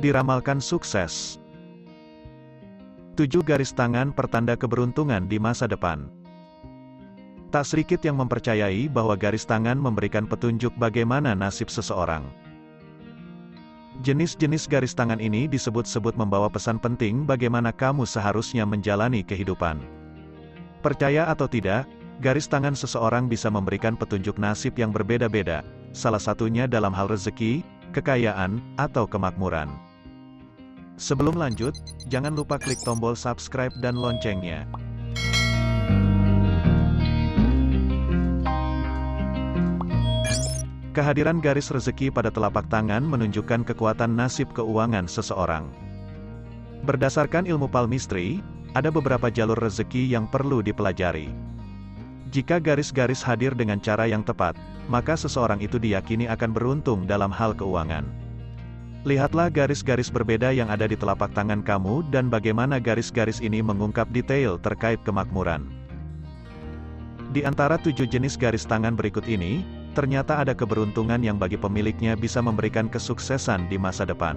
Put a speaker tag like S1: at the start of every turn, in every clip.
S1: Diramalkan sukses. 7 garis tangan pertanda keberuntungan di masa depan. Tak sedikit yang mempercayai bahwa garis tangan memberikan petunjuk bagaimana nasib seseorang. Jenis-jenis garis tangan ini disebut-sebut membawa pesan penting bagaimana kamu seharusnya menjalani kehidupan. Percaya atau tidak, garis tangan seseorang bisa memberikan petunjuk nasib yang berbeda-beda, salah satunya dalam hal rezeki, kekayaan, atau kemakmuran. Sebelum lanjut, jangan lupa klik tombol subscribe dan loncengnya. Kehadiran garis rezeki pada telapak tangan menunjukkan kekuatan nasib keuangan seseorang. Berdasarkan ilmu palmistry, ada beberapa jalur rezeki yang perlu dipelajari. Jika garis-garis hadir dengan cara yang tepat, maka seseorang itu diyakini akan beruntung dalam hal keuangan. Lihatlah garis-garis berbeda yang ada di telapak tangan kamu dan bagaimana garis-garis ini mengungkap detail terkait kemakmuran. Di antara tujuh jenis garis tangan berikut ini, ternyata ada keberuntungan yang bagi pemiliknya bisa memberikan kesuksesan di masa depan.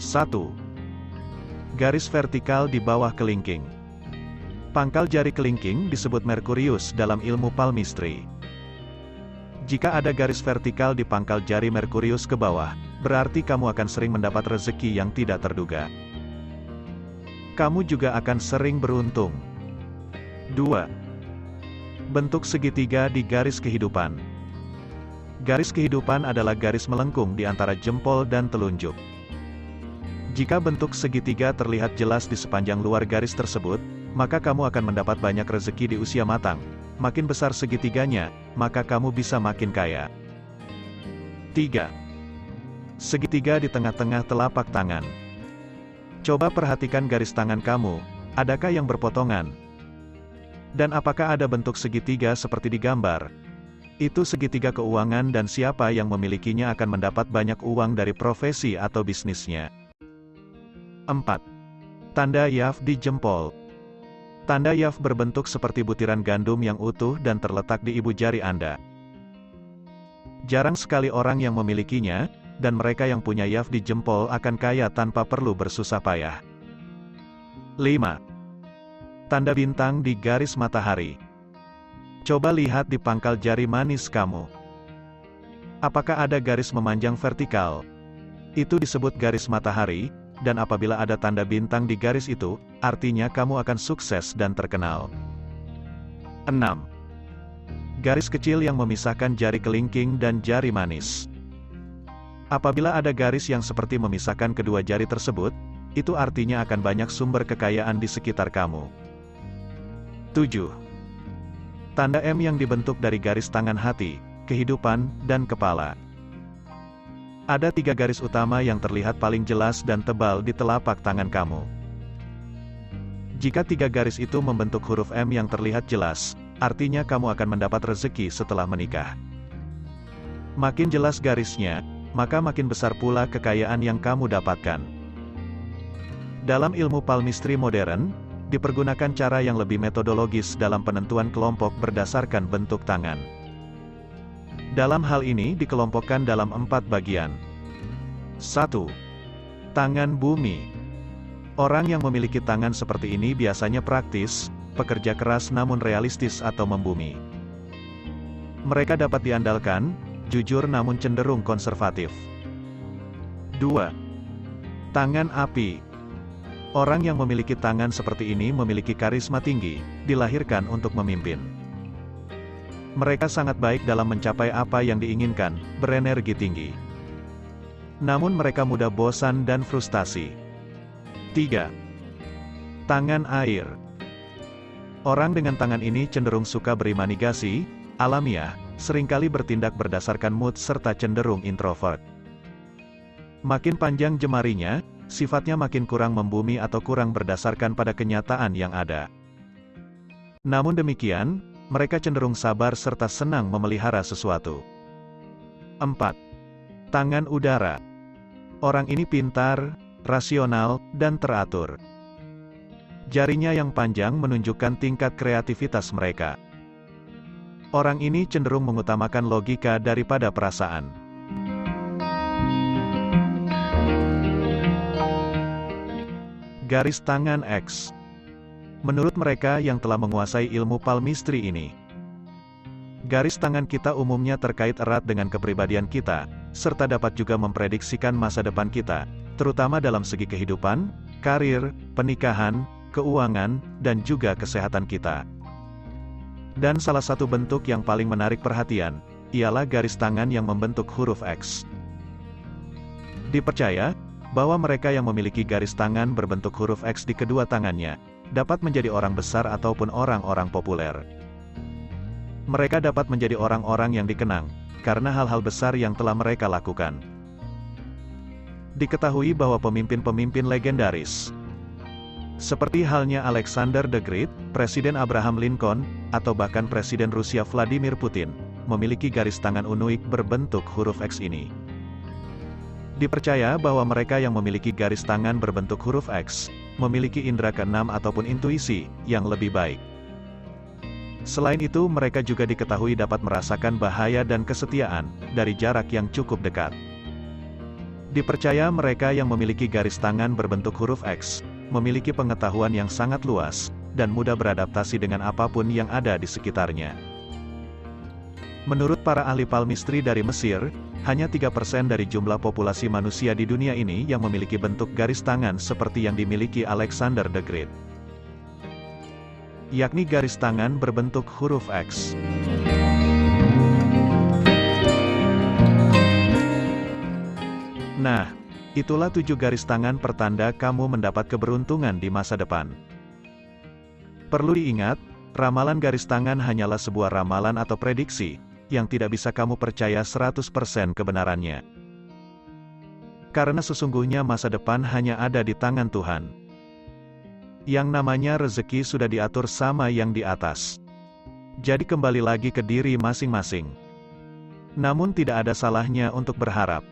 S1: 1. Garis vertikal di bawah kelingking. Pangkal jari kelingking disebut Merkurius dalam ilmu palmistry. Jika ada garis vertikal di pangkal jari Merkurius ke bawah, berarti kamu akan sering mendapat rezeki yang tidak terduga. Kamu juga akan sering beruntung. 2 Bentuk segitiga di garis kehidupan. Garis kehidupan adalah garis melengkung di antara jempol dan telunjuk. Jika bentuk segitiga terlihat jelas di sepanjang luar garis tersebut, maka kamu akan mendapat banyak rezeki di usia matang. Makin besar segitiganya, maka kamu bisa makin kaya. 3. Segitiga di tengah-tengah telapak tangan. Coba perhatikan garis tangan kamu, adakah yang berpotongan, dan apakah ada bentuk segitiga seperti di gambar? Itu segitiga keuangan dan siapa yang memilikinya akan mendapat banyak uang dari profesi atau bisnisnya. 4. Tanda Yaf di jempol. Tanda Yaf berbentuk seperti butiran gandum yang utuh dan terletak di ibu jari Anda. Jarang sekali orang yang memilikinya, dan mereka yang punya Yaf di jempol akan kaya tanpa perlu bersusah payah. 5. Tanda bintang di garis matahari. Coba lihat di pangkal jari manis kamu. Apakah ada garis memanjang vertikal? Itu disebut garis matahari, dan apabila ada tanda bintang di garis itu, artinya kamu akan sukses dan terkenal. 6. Garis kecil yang memisahkan jari kelingking dan jari manis. Apabila ada garis yang seperti memisahkan kedua jari tersebut, itu artinya akan banyak sumber kekayaan di sekitar kamu. 7. Tanda M yang dibentuk dari garis tangan hati, kehidupan, dan kepala. Ada tiga garis utama yang terlihat paling jelas dan tebal di telapak tangan kamu. Jika tiga garis itu membentuk huruf M yang terlihat jelas, artinya kamu akan mendapat rezeki setelah menikah. Makin jelas garisnya, maka makin besar pula kekayaan yang kamu dapatkan. Dalam ilmu palmistry modern, dipergunakan cara yang lebih metodologis dalam penentuan kelompok berdasarkan bentuk tangan. Dalam hal ini dikelompokkan dalam empat bagian. 1. Tangan bumi. Orang yang memiliki tangan seperti ini biasanya praktis, pekerja keras namun realistis atau membumi. Mereka dapat diandalkan, jujur namun cenderung konservatif. 2. Tangan api. Orang yang memiliki tangan seperti ini memiliki karisma tinggi, dilahirkan untuk memimpin. Mereka sangat baik dalam mencapai apa yang diinginkan, berenergi tinggi. Namun mereka mudah bosan dan frustasi. 3. Tangan air. Orang dengan tangan ini cenderung suka berimanigasi, alamiah, sering kali bertindak berdasarkan mood serta cenderung introvert. Makin panjang jemarinya, sifatnya makin kurang membumi atau kurang berdasarkan pada kenyataan yang ada. Namun demikian, mereka cenderung sabar serta senang memelihara sesuatu. 4. Tangan udara. Orang ini pintar, rasional, dan teratur. Jarinya yang panjang menunjukkan tingkat kreativitas mereka. Orang ini cenderung mengutamakan logika daripada perasaan. Garis tangan X Menurut mereka yang telah menguasai ilmu palmistry ini, garis tangan kita umumnya terkait erat dengan kepribadian kita, serta dapat juga memprediksikan masa depan kita, terutama dalam segi kehidupan, karir, pernikahan, keuangan, dan juga kesehatan kita. Dan salah satu bentuk yang paling menarik perhatian, ialah garis tangan yang membentuk huruf X. Dipercaya, bahwa mereka yang memiliki garis tangan berbentuk huruf X di kedua tangannya, dapat menjadi orang besar ataupun orang-orang populer. Mereka dapat menjadi orang-orang yang dikenang, karena hal-hal besar yang telah mereka lakukan. Diketahui bahwa pemimpin-pemimpin legendaris, seperti halnya Alexander the Great, Presiden Abraham Lincoln, atau bahkan Presiden Rusia Vladimir Putin, memiliki garis tangan unuik berbentuk huruf X ini. Dipercaya bahwa mereka yang memiliki garis tangan berbentuk huruf X, memiliki indera keenam ataupun intuisi, yang lebih baik. Selain itu mereka juga diketahui dapat merasakan bahaya dan kesetiaan, dari jarak yang cukup dekat. Dipercaya mereka yang memiliki garis tangan berbentuk huruf X, memiliki pengetahuan yang sangat luas, dan mudah beradaptasi dengan apa pun yang ada di sekitarnya. Menurut para ahli palmistry dari Mesir, hanya 3% dari jumlah populasi manusia di dunia ini yang memiliki bentuk garis tangan seperti yang dimiliki Alexander the Great. Yakni garis tangan berbentuk huruf X. Nah, itulah tujuh garis tangan pertanda kamu mendapat keberuntungan di masa depan. Perlu diingat, ramalan garis tangan hanyalah sebuah ramalan atau prediksi, yang tidak bisa kamu percaya 100% kebenarannya. Karena sesungguhnya masa depan hanya ada di tangan Tuhan. Yang namanya rezeki sudah diatur sama yang di atas. Jadi kembali lagi ke diri masing-masing. Namun tidak ada salahnya untuk berharap.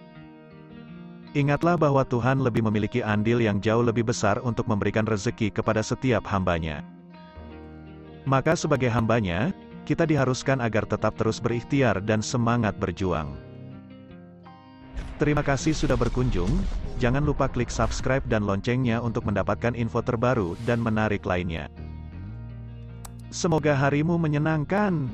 S1: Ingatlah bahwa Tuhan lebih memiliki andil yang jauh lebih besar untuk memberikan rezeki kepada setiap hambanya. Maka sebagai hambanya, kita diharuskan agar tetap terus berikhtiar dan semangat berjuang. Terima kasih sudah berkunjung, jangan lupa klik subscribe dan loncengnya untuk mendapatkan info terbaru dan menarik lainnya. Semoga harimu menyenangkan.